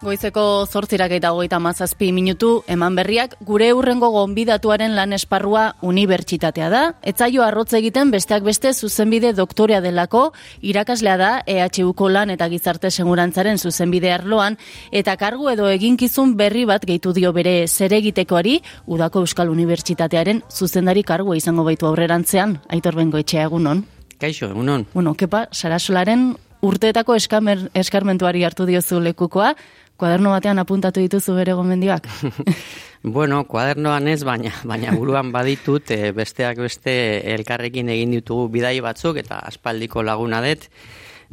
Goizeko zortzirak eta hogeita mazazpi minutu, eman berriak, gure urrengo gonbidatuaren lan esparrua unibertsitatea da. Etzaio arrotz egiten besteak beste zuzenbide doktorea delako, irakaslea da EHUko lan eta gizarte segurantzaren zuzenbide arloan, eta kargu edo eginkizun berri bat gehitu dio bere zeregitekoari, udako Euskal Unibertsitatearen zuzendari kargu izango baitu aurrerantzean, aitor bengo etxea egunon. Kaixo, egunon. Bueno, kepa, sarasolaren urteetako eskamer, eskarmentuari hartu diozu lekukoa, kuaderno batean apuntatu dituzu bere gomendioak? bueno, kuadernoan ez, baina, baina buruan baditut, e, besteak beste elkarrekin egin ditugu bidai batzuk, eta aspaldiko laguna dut,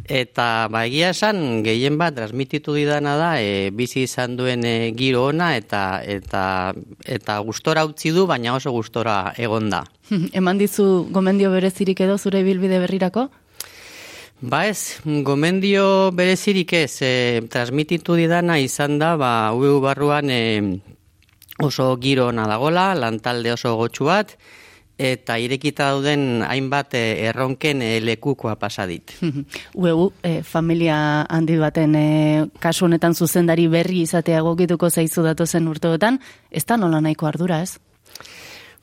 Eta ba, egia esan, gehien bat, transmititu didana da, e, bizi izan duen e, giro ona eta, eta, eta gustora utzi du, baina oso gustora egon da. Eman dizu gomendio berezirik edo zure bilbide berrirako? Ba ez, gomendio berezirik ez, e, transmititu didana izan da, ba, ue barruan e, oso giro nadagola, lantalde oso gotxu bat, eta irekita dauden hainbat e, erronken lekukoa pasadit. Ueu, e, familia handi baten e, kasu honetan zuzendari berri izatea gokituko zaizu datozen urteotan, ez da nola nahiko ardura ez?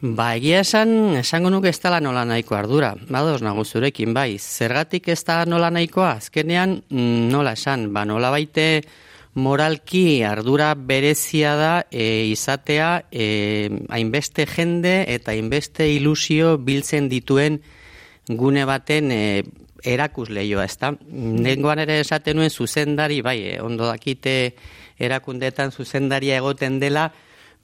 Ba, egia esan, esango nuke ez dela nola nahiko ardura. Badoz nago zurekin, bai. Zergatik ez da nola nahikoa? Azkenean, mm, nola esan, ba, nola baite moralki ardura berezia da e, izatea e, hainbeste jende eta hainbeste ilusio biltzen dituen gune baten e, erakus lehioa, ez da? Nengoan ere esaten nuen zuzendari, bai, e, ondo dakite erakundetan zuzendaria egoten dela,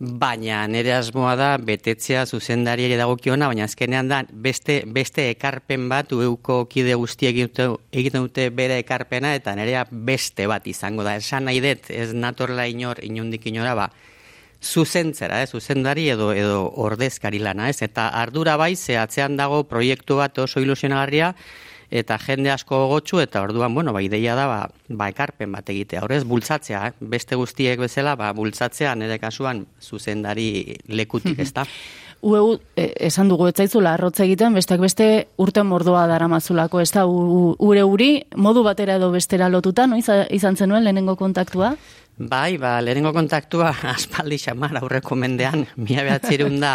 baina nire asmoa da betetzea zuzendari ere dagokiona, baina azkenean da beste, beste ekarpen bat ueuko kide guztiek egiten dute bere ekarpena eta nerea beste bat izango da. Esan nahi dut, ez natorla inor, inundik inora, ba, zuzentzera, eh, zuzendari edo edo ordezkari lana, ez? Eta ardura bai, ze atzean dago proiektu bat oso ilusionagarria, eta jende asko gotxu, eta orduan, bueno, ba, ideia da, ba, ba ekarpen bat egitea. Horrez, bultzatzea, eh? beste guztiek bezala, ba, bultzatzea, nire kasuan, zuzendari lekutik, ez da? Ueu, e, esan dugu etzaizula arrotza egiten, besteak beste urte mordoa dara mazulako, ez da, ure uri, modu batera edo bestera lotuta, no? izan zenuen lehenengo kontaktua? Bai, ba, lehenengo kontaktua aspaldi xamar aurreko mendean, mila behatzerun da,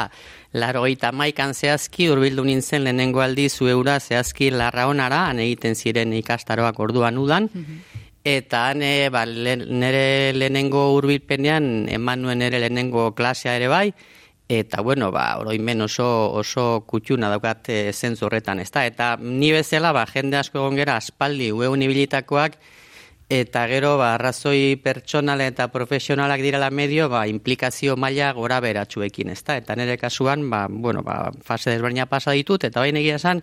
laro gaita maikan zehazki, urbildu nintzen lehenengo aldi zueura zehazki larra honara, han egiten ziren ikastaroak orduan udan, mhm. eta han, ba, nere lehenengo urbilpenean, eman nuen ere lehenengo klasea ere bai, eta bueno, ba, oroimen oso, oso kutxuna daukat e, zentzu horretan, ez da? Eta ni bezala, ba, jende asko egon gera, aspaldi, ue unibilitakoak, eta gero ba arrazoi pertsonal eta profesionalak direla medio ba implikazio maila gora beratsuekin, ezta? Eta nere kasuan ba bueno, ba fase desberdina pasa ditut eta bain egia esan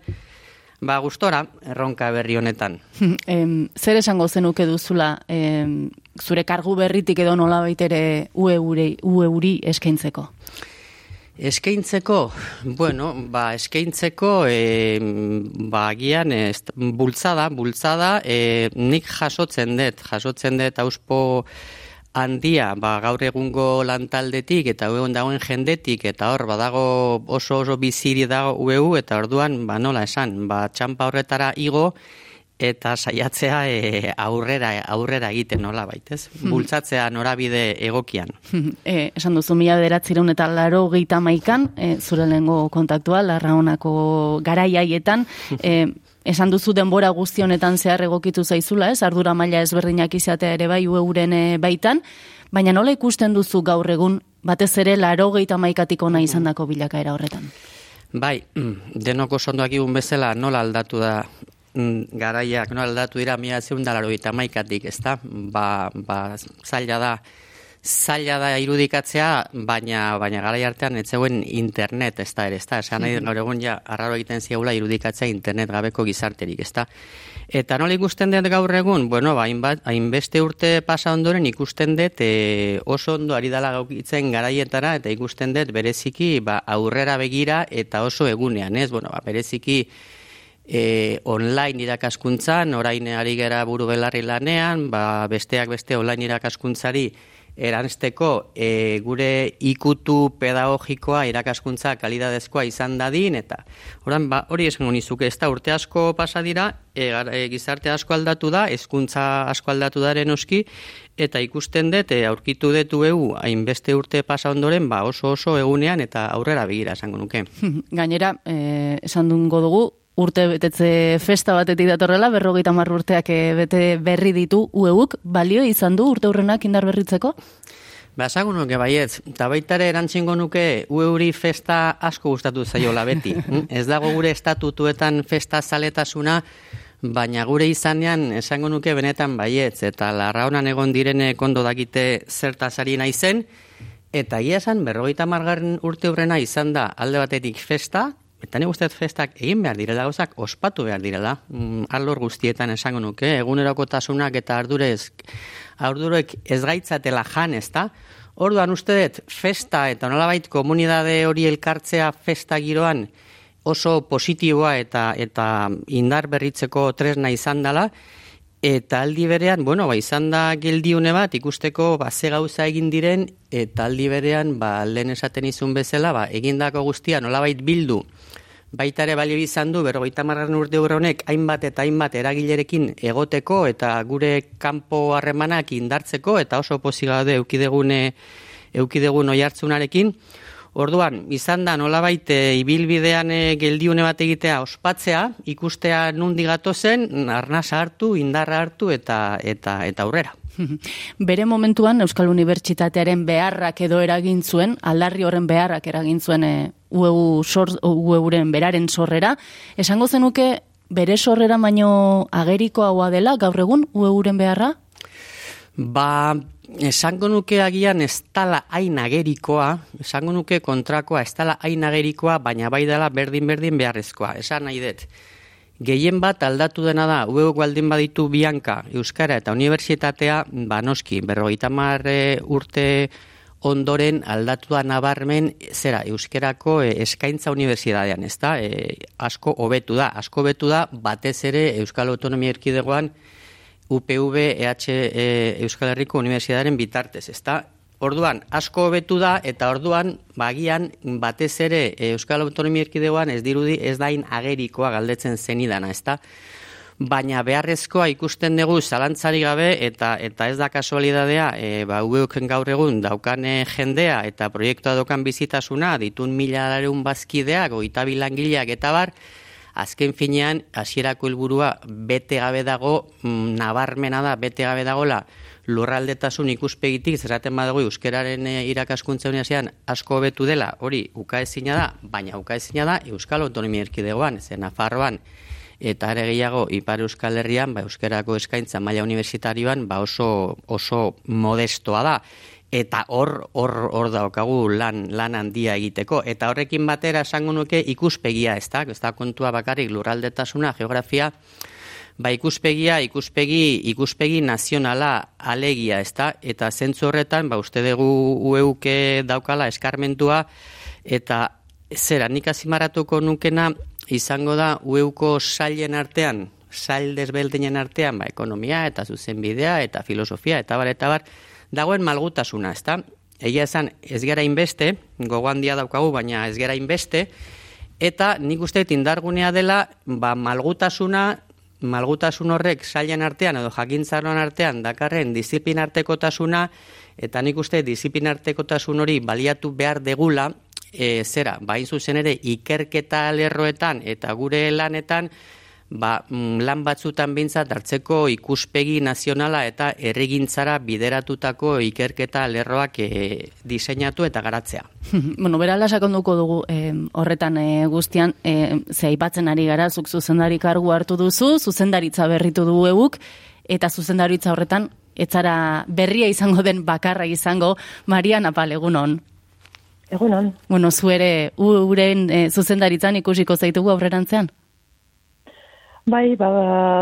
ba gustora erronka berri honetan. em, zer esango zenuke duzula em, zure kargu berritik edo nolabait ere ue uri eskaintzeko? Eskaintzeko, bueno, ba, eskaintzeko, e, ba, gian, ez, bultzada, bultzada, e, nik jasotzen dut, jasotzen dut auspo handia, ba, gaur egungo lantaldetik, eta egun dagoen jendetik, eta hor, badago oso oso biziri dago ueu, eta orduan, ba, nola esan, ba, txampa horretara igo, eta saiatzea e, aurrera aurrera egiten nola baitez hmm. bultzatzea norabide egokian. E, esan duzu mila bederatzireun eta laro geita maikan e, zure lehengo kontaktua larra honako garaiaietan e, esan duzu denbora guzti honetan zehar egokitu zaizula ez? Ardura maila ezberdinak izatea ere bai ueuren e, baitan. Baina nola ikusten duzu gaur egun batez ere laro geita maikatik ona izan dako bilakaera horretan? Bai, mm, denoko igun bezala nola aldatu da garaiak no aldatu dira mila zeundalaro eta maikatik, ez da? Ba, ba, zaila da, zaila da irudikatzea, baina, baina garai artean ez zegoen internet, ez da, ere, ez da? Esan nahi, gaur egun ja, arraro egiten ziagula irudikatzea internet gabeko gizarterik, ez da? Eta nola ikusten dut gaur egun, bueno, ba, hainbeste urte pasa ondoren ikusten dut e, oso ondo ari dala gaukitzen garaietara, eta ikusten dut bereziki ba, aurrera begira eta oso egunean, ez? Bueno, ba, bereziki e, online irakaskuntzan, orain ari gera buru belarri lanean, ba, besteak beste online irakaskuntzari eransteko e, gure ikutu pedagogikoa irakaskuntza kalidadezkoa izan dadin, eta oran, ba, hori esango nizuke ez da urte asko pasa dira, e, e, gizarte asko aldatu da, hezkuntza asko aldatu daren oski, eta ikusten dut, e, aurkitu detu egu, hainbeste urte pasa ondoren, ba, oso oso egunean eta aurrera begira esango nuke. Gainera, e, esan dungo dugu, urte betetze festa batetik datorrela, berrogeita marru urteak eh, bete berri ditu ueuk, balio izan du urte hurrenak indar berritzeko? Ba, esagun nuke baietz, eta baitare erantzingo nuke ueuri festa asko gustatu zaiola beti. Hm? ez dago gure estatutuetan festa zaletasuna, baina gure izanean esango nuke benetan baietz, eta larra honan egon direne kondo dakite zertazari nahi zen, eta ia esan berrogeita margarren urte hurrena izan da alde batetik festa, Eta ni guztiet festak egin behar direla, gauzak ospatu behar direla. Mm, alor guztietan esango nuke, egunerokotasunak eta ardurez, ardurek ez gaitzatela jan, ez da? Orduan uste dut, festa eta nolabait komunidade hori elkartzea festa giroan oso positiboa eta eta indar berritzeko tresna izan dela, Eta aldi berean, bueno, ba, izan da geldiune bat, ikusteko, ba, ze gauza egin diren, eta aldi berean, ba, lehen esaten izun bezala, ba, egindako guztia, nolabait bildu, baita ere balio izan du, berrogeita margarren urte honek, hainbat eta hainbat eragilerekin egoteko, eta gure kanpo harremanak indartzeko, eta oso pozigade eukidegune, eukidegun oi hartzunarekin, Orduan, izan da nolabait e, ibilbidean e, geldiune bat egitea ospatzea, ikustea nundi gato zen, arnasa hartu, indarra hartu eta eta eta aurrera. Bere momentuan Euskal Unibertsitatearen beharrak edo eragin zuen, aldarri horren beharrak eragin zuen e, sor, UEUren beraren sorrera, esango zenuke bere sorrera baino ageriko haua dela gaur egun UEUren beharra? Ba, esango nuke agian ez tala hain agerikoa, esango nuke kontrakoa ez tala hain agerikoa, baina bai dela berdin-berdin beharrezkoa. Esan nahi dut, gehien bat aldatu dena da, uego gualdin baditu Bianca, Euskara eta Unibertsitatea, ba noski, berrogeita marre urte ondoren aldatu da nabarmen, zera, Euskerako eh, eskaintza unibertsitatean, ez da? Eh, asko hobetu da, asko hobetu da, batez ere Euskal Autonomia Erkidegoan, UPV EH e, Euskal Herriko Unibertsitataren bitartez, ezta? Orduan, asko hobetu da, eta orduan, bagian, batez ere Euskal Autonomia Erkidegoan ez dirudi ez dain agerikoa galdetzen zenidana, ezta? Baina beharrezkoa ikusten dugu zalantzari gabe eta eta ez da kasualidadea, e, ba, ueuken gaur egun daukane jendea eta proiektua dokan bizitasuna, ditun mila dareun bazkideak, oita bilangileak eta bar, azken finean hasierako helburua bete gabe dago mm, nabarmena da bete gabe dagola lurraldetasun ikuspegitik zeraten badago euskararen e, irakaskuntza uniasean asko hobetu dela hori ukaezina da baina ukaezina da Euskal Autonomia Erkidegoan ze Nafarroan eta ere gehiago Ipar Euskal Herrian ba euskarako eskaintza maila universitarioan ba oso oso modestoa da eta hor hor hor daukagu lan lan handia egiteko eta horrekin batera esango nuke ikuspegia, ezta? Ez da kontua bakarrik lurraldetasuna, geografia, ba ikuspegia, ikuspegi ikuspegi nazionala alegia, ezta? Eta zentzu horretan, ba uste dugu ueuke daukala eskarmentua eta zera nik azimaratuko nukena izango da ueuko sailen artean, sail desbeldinen artean, ba ekonomia eta zuzenbidea eta filosofia eta bar eta bar, dagoen malgutasuna, ezta? Egia esan, ez gara inbeste, gogoan dia daukagu, baina ez gara inbeste, eta nik uste indargunea dela, ba, malgutasuna, malgutasun horrek sailen artean edo jakintzaroan artean dakarren disiplinartekotasuna eta nik uste disiplinartekotasun hori baliatu behar degula e, zera, bain zuzen ere ikerketa lerroetan eta gure lanetan ba, mm, lan batzutan bintzat hartzeko ikuspegi nazionala eta errigintzara bideratutako ikerketa lerroak e, diseinatu eta garatzea. bueno, bera sakonduko dugu e, horretan e, guztian, e, ze aipatzen ari gara, zuk zuzendari kargu hartu duzu, zuzendaritza berritu du euk, eta zuzendaritza horretan, etzara berria izango den bakarra izango, Maria Napal, egunon. Egunon. Bueno, zuere, uren e, zuzendaritzan ikusiko zaitugu aurrerantzean? Bai, ba,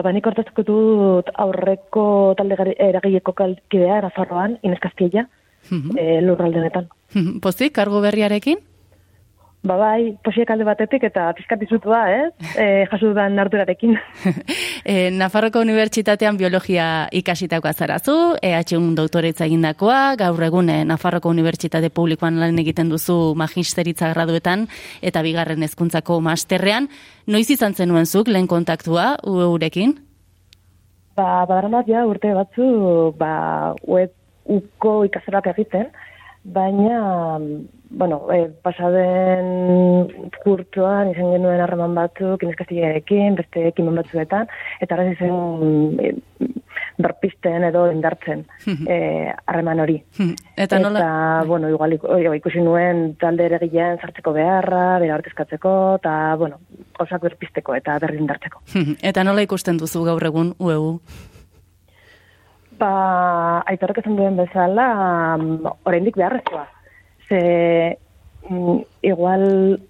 ba nik hortazko dut aurreko talde eragileko kalkidea, Nafarroan, Inez Castilla, mm -hmm. e, lurraldenetan. Pozik, kargo berriarekin? Ba bai, posiek alde batetik eta pizkat izutua, ez? E, jasu dudan ardurarekin. e, Nafarroko Unibertsitatean biologia ikasitako azarazu, EH1 doktoretza egindakoa, gaur egun e, Nafarroko Unibertsitate Publikoan lan egiten duzu magisteritza graduetan eta bigarren hezkuntzako masterrean. Noiz izan zenuen zuk lehen kontaktua urekin? Ba, badaramat ja urte batzu, ba, web uko ikaserak egiten, baina bueno, e, pasaden kurtsoan izan genuen harreman batzuk inezkastilearekin, beste ekimen batzuetan, eta gara zen e, berpisten edo indartzen e, harreman hori. eta nola? Eta, bueno, igual ikusi nuen talde ere sartzeko beharra, bera artezkatzeko, eta, bueno, osak berpisteko eta berri indartzeko. eta nola ikusten duzu gaur egun UEU? Ba, aitorrek esan duen bezala, um, oraindik beharrezkoa ze mm, igual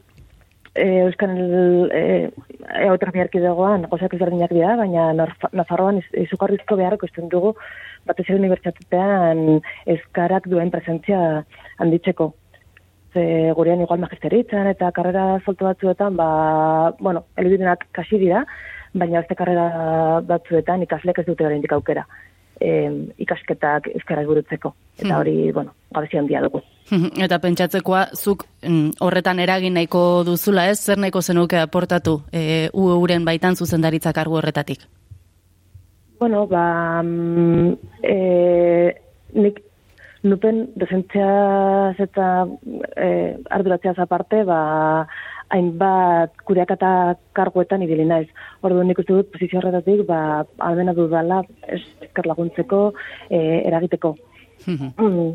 eh, Euskal eh, Eotrafia Erkidegoan gozak ezberdinak dira, baina Nafarroan izugarrizko beharreko izten dugu batez ere unibertsitatean eskarak duen presentzia handitzeko. Ze gurean igual magisteritzan eta karrera soltu batzuetan, ba, bueno, elibidenak kasi dira, baina beste karrera batzuetan ikaslek ez dute oraindik aukera eh, ikasketak euskaraz burutzeko. Eta hmm. hori, bueno, gabezi handia dugu. Eta pentsatzekoa, zuk mm, horretan eragin nahiko duzula ez, zer nahiko zenuke aportatu e, uren baitan zuzendaritzak argu horretatik? Bueno, ba, mm, e, nik nupen dozentzia zeta e, arduratzea aparte, ba, hainbat kureak eta karguetan ibili naiz. Ordu nik uste dut posizio horretatik, ba, albena dudala eskar laguntzeko e, eragiteko. Mhm. Mm.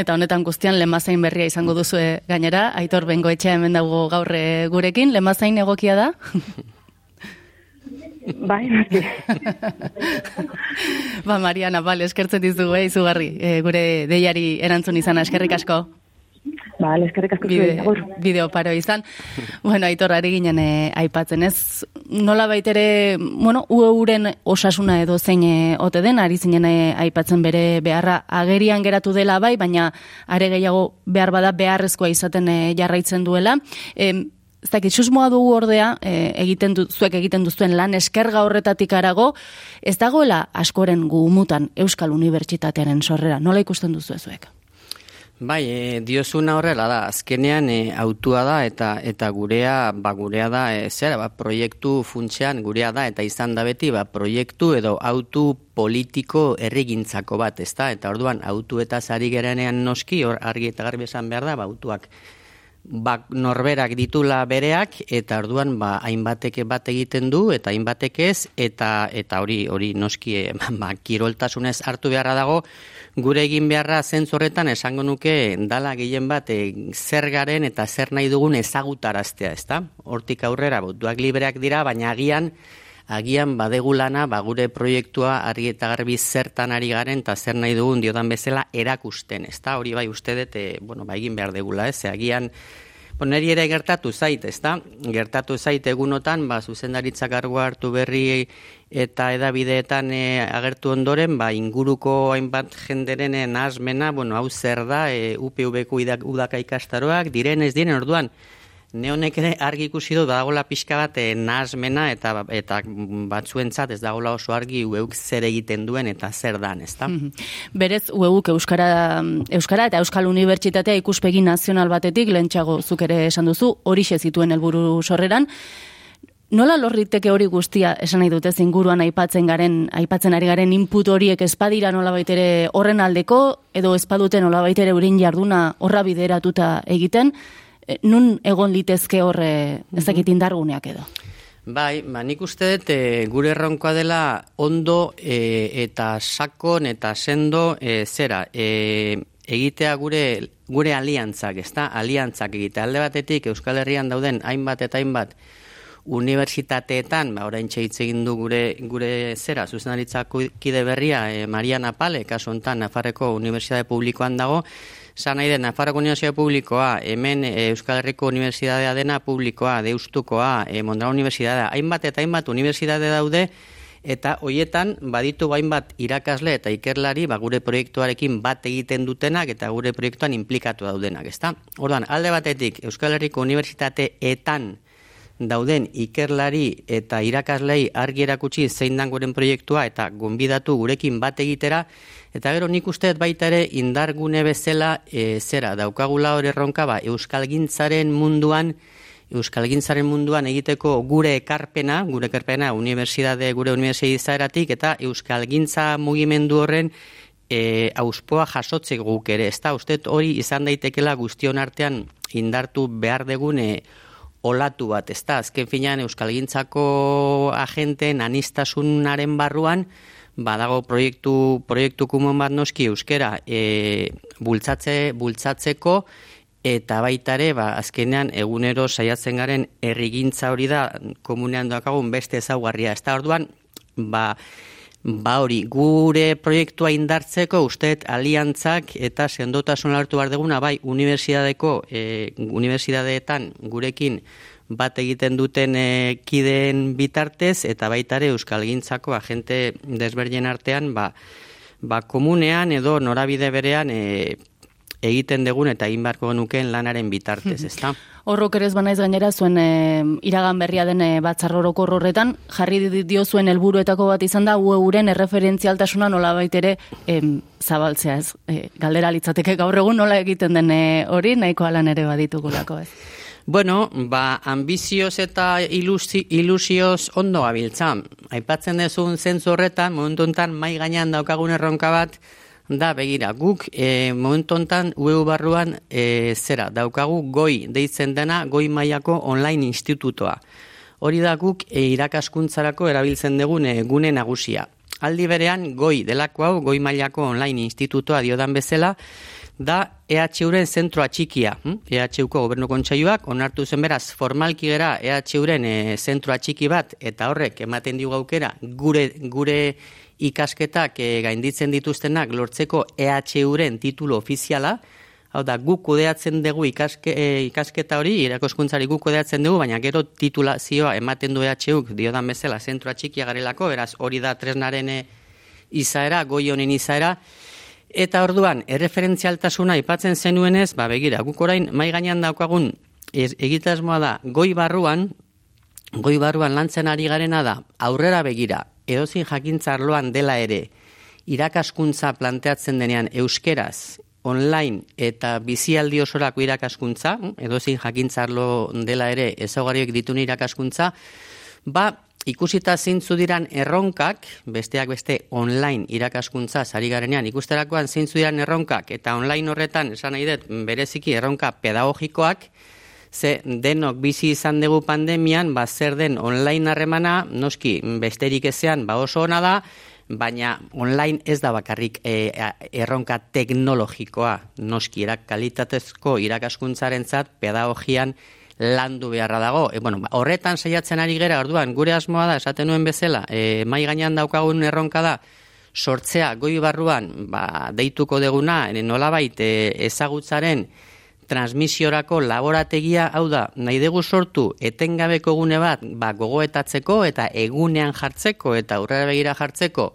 Eta honetan guztian lemazain berria izango duzu gainera, aitor bengo etxea hemen dago gaurre gurekin, lemazain egokia da? bai, ba, Mariana, bale, eskertzen dizugu, eh, izugarri, e, gure deiari erantzun izan, eskerrik asko. Ba, eskerrik asko Bide, Bideo paro izan. bueno, aitor, ari ginen eh, aipatzen ez. Nola baitere, bueno, uren osasuna edo zein eh, ote den, ari zinen eh, aipatzen bere beharra agerian geratu dela bai, baina are gehiago behar bada beharrezkoa izaten eh, jarraitzen duela. Ez dakit, susmoa dugu ordea, e, egiten du, zuek egiten duzuen lan eskerga horretatik arago, ez dagoela askoren gumutan Euskal Unibertsitatearen sorrera. Nola ikusten duzu zuek? Bai, e, diozuna horrela da, azkenean e, autua da eta eta gurea, ba gurea da, e, zera, ba, proiektu funtsean gurea da eta izan da beti, ba, proiektu edo autu politiko errigintzako bat, ezta? Eta orduan, autu eta zari gerenean noski, hor argi eta garbi esan behar da, ba, autuak ba, norberak ditula bereak eta orduan ba hainbatek bat egiten du eta hainbatek ez eta eta hori hori noski e, ba, kiroltasunez hartu beharra dago gure egin beharra zentzorretan esango nuke dala gehien bat e, zer garen eta zer nahi dugun ezagutaraztea, ezta? Hortik aurrera, botuak libreak dira, baina agian, agian badegu lana, ba, gure proiektua argi eta garbi zertan ari garen eta zer nahi dugun diodan bezala erakusten, ezta? Hori bai uste dut, e, bueno, ba, egin behar degula, ez? Agian, Neri ere gertatu zait, ezta? Gertatu zait egunotan, ba, zuzendaritzak argu hartu berri eta edabideetan e, agertu ondoren, ba, inguruko hainbat jenderen nasmena, bueno, hau zer da, e, UPV-ko udaka ikastaroak, diren ez diren orduan, Neonek ere argi ikusi du dagoela pixka bat e, nasmena eta eta batzuentzat ez dagoela oso argi ueuk zer egiten duen eta zer dan, ezta? Mhm. Berez ueuk euskara euskara eta euskal unibertsitatea ikuspegi nazional batetik lentsago zuk ere esan duzu, hori zituen helburu sorreran. Nola lorriteke hori guztia esan nahi dute inguruan aipatzen garen aipatzen ari garen input horiek espadira nola baitere horren aldeko edo espadute nola baitere urin jarduna horra bideratuta egiten nun egon litezke horre ezakit mhm. indarguneak edo? Bai, ba, nik uste dut e, gure erronkoa dela ondo e, eta sakon eta sendo e, zera, e, egitea gure gure aliantzak, ezta? Aliantzak egitea alde batetik Euskal Herrian dauden hainbat eta hainbat unibertsitateetan, ba orain egin du gure gure zera, zuzendaritzako kide berria, e, Mariana Pale, kasu hontan Nafarreko Unibertsitate Publikoan dago, Zan nahi den, Nafarroko Unibertsitate Publikoa, hemen e, Euskal Herriko Unibertsitatea dena publikoa, deustukoa, e, Mondra Unibertsitatea, hainbat eta hainbat unibertsitate daude, eta hoietan baditu bain bat irakasle eta ikerlari ba, gure proiektuarekin bat egiten dutenak eta gure proiektuan implikatu daudenak, ezta? Orduan, alde batetik Euskal Herriko Unibertsitateetan dauden ikerlari eta irakaslei argi erakutsi zein dan guren proiektua eta gonbidatu gurekin bat egitera. Eta gero nik usteet baita ere indargune bezala e, zera daukagula hor erronka ba euskalgintzaren munduan euskalgintzaren munduan egiteko gure ekarpena, gure ekarpena unibertsitate gure unibertsitateatik eta euskalgintza mugimendu horren e, auspoa jasotze guk ere, ezta usteet hori izan daitekela guztion artean indartu behar degune olatu bat, da, azken finean Euskalgintzako agenteen anistasunaren barruan, badago proiektu, proiektu kumon bat noski euskera e, bultzatze, bultzatzeko, eta baita ere, ba, azkenean egunero saiatzen garen errigintza hori da komunean doakagun beste ezaugarria. Ez da, orduan, ba, Ba hori, gure proiektua indartzeko usteet aliantzak eta sendotasun hartu behar deguna, bai, unibertsitateko, e, unibertsitateetan gurekin bat egiten duten e, kideen bitartez, eta baitare Euskal Gintzako agente desberdien artean, ba, ba komunean edo norabide berean e, egiten dugun eta egin beharko genukeen lanaren bitartez, ezta? Horrok ere ez banaiz gainera zuen e, iragan berria den e, batzar horretan, jarri dio zuen helburuetako bat izan da UEuren erreferentzialtasuna nola baitere e, zabaltzea ez. E, galdera litzateke gaur egun nola egiten den e, hori nahiko alan ere baditugulako ez. Bueno, ba, ambizioz eta ilusi, ilusioz ondo gabiltza. Aipatzen dezun zentzu horretan, momentu enten mai gainean daukagun erronka bat, Da, begira, guk e, momentu hontan UEU barruan e, zera, daukagu goi deitzen dena goi mailako online institutoa. Hori da guk e, irakaskuntzarako erabiltzen dugun e, gune nagusia. Aldi berean goi delako hau goi mailako online institutoa diodan bezala da EHUren zentroa txikia. Hm? EHUko gobernu kontsailuak onartu zen beraz formalki gera EHUren e, zentroa txiki bat eta horrek ematen digu aukera gure gure ikasketak e, gainditzen dituztenak lortzeko EHUren titulo ofiziala, hau da, guk kudeatzen dugu ikaske, e, ikasketa hori, irakoskuntzari guk kudeatzen dugu, baina gero titulazioa ematen du EHUk diodan bezala zentrua txikia garelako, beraz hori da tresnaren e, izaera, goi honen izaera, eta orduan, erreferentzialtasuna ipatzen zenuenez, ba begira, guk orain mai gainean daukagun egitasmoa da, goi barruan, goi barruan lantzen ari garena da, aurrera begira, edozin jakintza arloan dela ere, irakaskuntza planteatzen denean euskeraz, online eta bizialdi osorako irakaskuntza, edozin jakintza arlo dela ere ezaugarriek ditun irakaskuntza, ba, ikusita zeintzu diran erronkak, besteak beste online irakaskuntza sari garenean, ikusterakoan zeintzu diran erronkak, eta online horretan, esan nahi dut, bereziki erronka pedagogikoak, ze denok bizi izan dugu pandemian, ba zer den online harremana, noski besterik ezean, ba oso ona da, baina online ez da bakarrik e, erronka teknologikoa, noski irak kalitatezko irakaskuntzaren zat, pedagogian landu beharra dago. E, bueno, ba, horretan saiatzen ari gera, orduan, gure asmoa da, esaten nuen bezala, e, mai gainean daukagun erronka da, sortzea goi barruan, ba, deituko deguna, nolabait e, ezagutzaren, transmisiorako laborategia, hau da, nahi dugu sortu etengabeko gune bat, ba, gogoetatzeko eta egunean jartzeko eta aurrera begira jartzeko,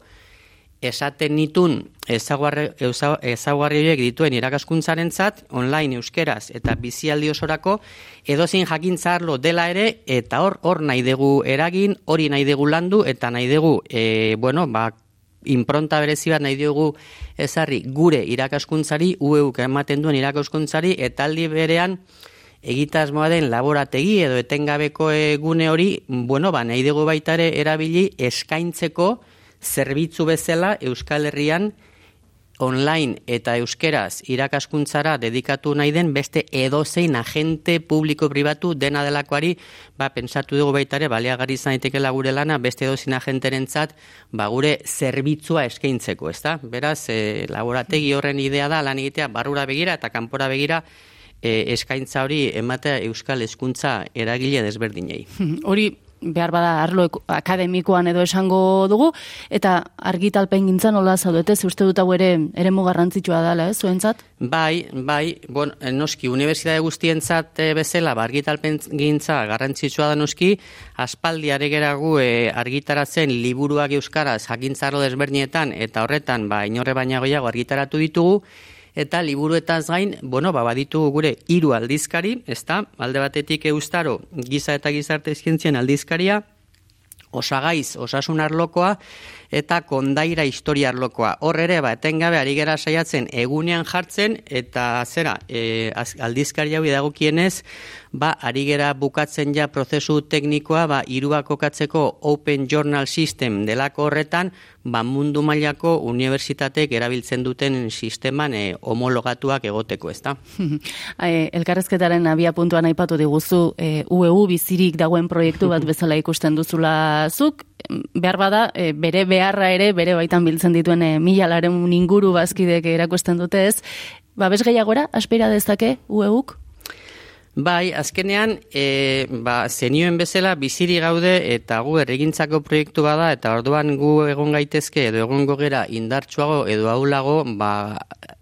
esaten nitun ezaguarri horiek dituen irakaskuntzaren zat, online euskeraz eta bizialdi osorako, edozin jakintza arlo dela ere, eta hor hor nahi dugu eragin, hori nahi dugu landu, eta nahi dugu, e, bueno, ba, impronta berezi bat nahi diogu ezarri gure irakaskuntzari, ueuk ematen duen irakaskuntzari, eta aldi berean egitasmoa den laborategi edo etengabeko egune hori, bueno, ba, nahi dugu baitare erabili eskaintzeko zerbitzu bezala Euskal Herrian online eta euskeraz irakaskuntzara dedikatu nahi den beste edozein agente publiko pribatu dena delakoari ba, pensatu dugu baitare baliagarri izan daitekela gure lana beste edozein agenterentzat ba, gure zerbitzua eskaintzeko, ezta? Beraz, e, laborategi horren idea da lan egitea barrura begira eta kanpora begira e, eskaintza hori ematea euskal hezkuntza eragile desberdinei. Hori behar bada arlo akademikoan edo esango dugu, eta argitalpen gintzen nola zaudete, uste dut hau ere ere garrantzitsua dela, ez, zuentzat? Bai, bai, bon, noski, unibertsitate guztientzat e, bezala, ba, argitalpen gintza garrantzitsua da noski, aspaldi aregeragu e, argitaratzen liburuak euskaraz jakintzarro desbernietan, eta horretan, ba, inorre baina goiago argitaratu ditugu, eta liburuetaz gain, bueno, ba, baditu gure hiru aldizkari, ezta? Alde batetik eustaro giza eta gizarte zientzien aldizkaria, osagaiz, osasun arlokoa, eta kondaira historia arlokoa. Hor ere, ba, etengabe, ari gera saiatzen egunean jartzen, eta zera, e, aldizkari hau idagokienez, ba, ari gera bukatzen ja prozesu teknikoa, ba, irua kokatzeko Open Journal System delako horretan, ba, mundu mailako unibertsitatek erabiltzen duten sisteman e, homologatuak egoteko, ezta? Elkarrezketaren abia puntuan aipatu diguzu, e, UEU bizirik dagoen proiektu bat bezala ikusten duzula zuk, behar bada, e, bere beharra ere, bere baitan biltzen dituen e, milalaren inguru bazkidek erakusten dute ez, ba, bez gehiagora, aspira dezake UEUk? Bai, azkenean, e, ba, zenioen bezala biziri gaude eta gu erregintzako proiektu bada eta orduan gu egon gaitezke edo egon gogera indartsuago edo aulago ba,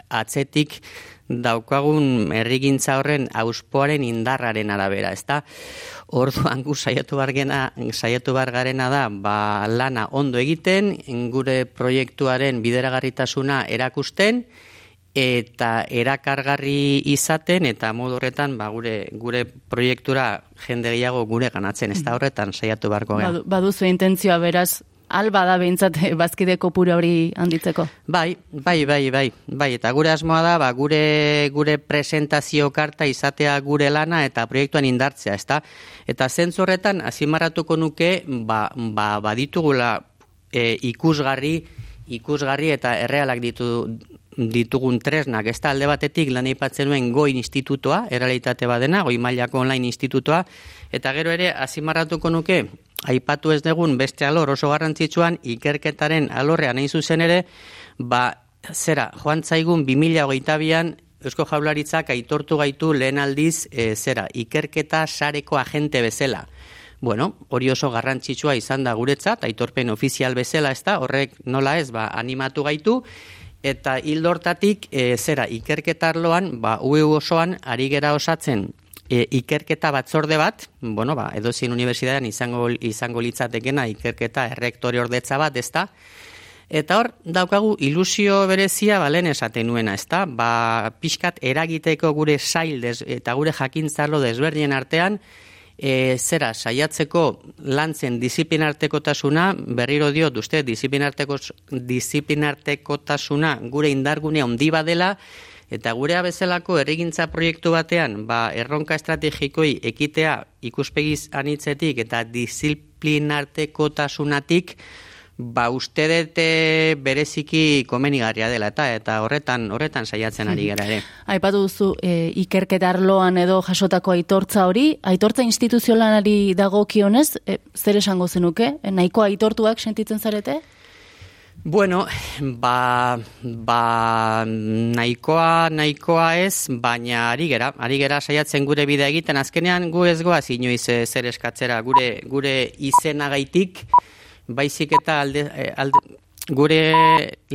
atzetik daukagun errigintza horren auspoaren indarraren arabera, ezta? Orduan gu saiatu bargena, saiatu bargarena da, ba, lana ondo egiten, gure proiektuaren bideragarritasuna erakusten, eta erakargarri izaten eta modu horretan ba, gure gure proiektura jende gehiago gure ganatzen ez da mm. horretan saiatu beharko gara. Badu, baduzu intentzioa beraz alba da behintzat bazkide kopuru hori handitzeko. Bai, bai, bai, bai, bai, eta gure asmoa da, ba, gure, gure presentazio karta izatea gure lana eta proiektuan indartzea, ezta? Eta zentzu horretan, azimarratuko nuke, ba, ba, baditugula e, ikusgarri, ikusgarri eta errealak ditu ditugun tresnak, ez da alde batetik lan eipatzen nuen goi institutoa, errealitate badena, goi mailako online institutoa, eta gero ere, azimarratuko nuke, aipatu ez dugun beste alor oso garrantzitsuan, ikerketaren alorrean egin zuzen ere, ba, zera, joan zaigun 2008an, Eusko Jaularitzak aitortu gaitu lehen aldiz, e, zera, ikerketa sareko agente bezala. Bueno, hori oso garrantzitsua izan da guretzat, aitorpen ofizial bezala ez da, horrek nola ez, ba, animatu gaitu, eta hildortatik e, zera ikerketarloan, ba, UEU osoan, ari gera osatzen e, ikerketa batzorde bat, bueno, ba, edo zin unibertsitatean izango, izango litzatekena ikerketa errektore ordetza bat, ezta? Eta hor, daukagu ilusio berezia balen esaten nuena, ezta? Ba, pixkat eragiteko gure sail eta gure jakintzarlo desberdien artean, e, zera, saiatzeko lantzen disiplinartekotasuna, berriro dio, uste, disiplinarteko, disiplinartekotasuna gure indargunea ondi badela, eta gure abezalako errigintza proiektu batean, ba, erronka estrategikoi ekitea ikuspegiz anitzetik eta disiplinartekotasunatik, ba uste dute bereziki komenigarria dela eta eta horretan horretan saiatzen ari gara ere. Aipatu duzu e, ikerketarloan edo jasotako aitortza hori, aitortza instituzionalari dagokionez, e, zer esango zenuke? E, nahiko aitortuak sentitzen zarete? Bueno, ba, ba, nahikoa, nahikoa ez, baina ari gera, ari gera saiatzen gure bidea egiten, azkenean gu ez goaz inoiz e, zer eskatzera, gure, gure izenagaitik, baizik eta alde, eh, alde gure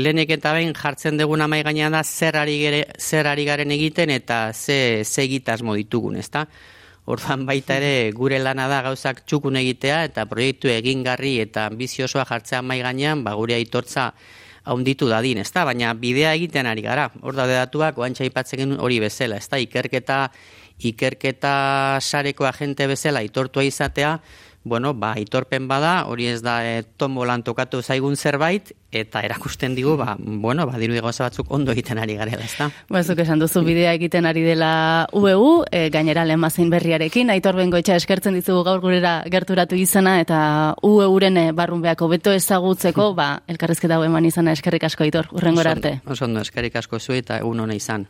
lehenek eta behin jartzen duguna mai gainean da zer ari, gere, zer ari garen egiten eta ze, ze egitasmo ditugun, ezta? Orduan baita ere gure lana da gauzak txukun egitea eta proiektu egingarri eta ambiziosoa jartzea mai gainean, ba gure aitortza haunditu dadin, ezta? Baina bidea egiten ari gara. Hor da datuak oantxa ipatzen hori bezala, ezta? Ikerketa ikerketa sareko agente bezala aitortua izatea, bueno, ba, itorpen bada, hori ez da e, tombolan tokatu zaigun zerbait, eta erakusten digu, ba, bueno, ba, diru batzuk ondo egiten ari garela, ez da? Ba, zuk esan duzu bidea egiten ari dela UEU, e, gainera lehen mazein berriarekin, aitor bengoitxa eskertzen dizugu gaur gurera gerturatu izana, eta UEUren e, barrun behako beto ezagutzeko, ba, elkarrezketa eman izana eskerrik asko aitor, urrengor arte. Oso ondo, eskerrik asko zu eta egun hona izan.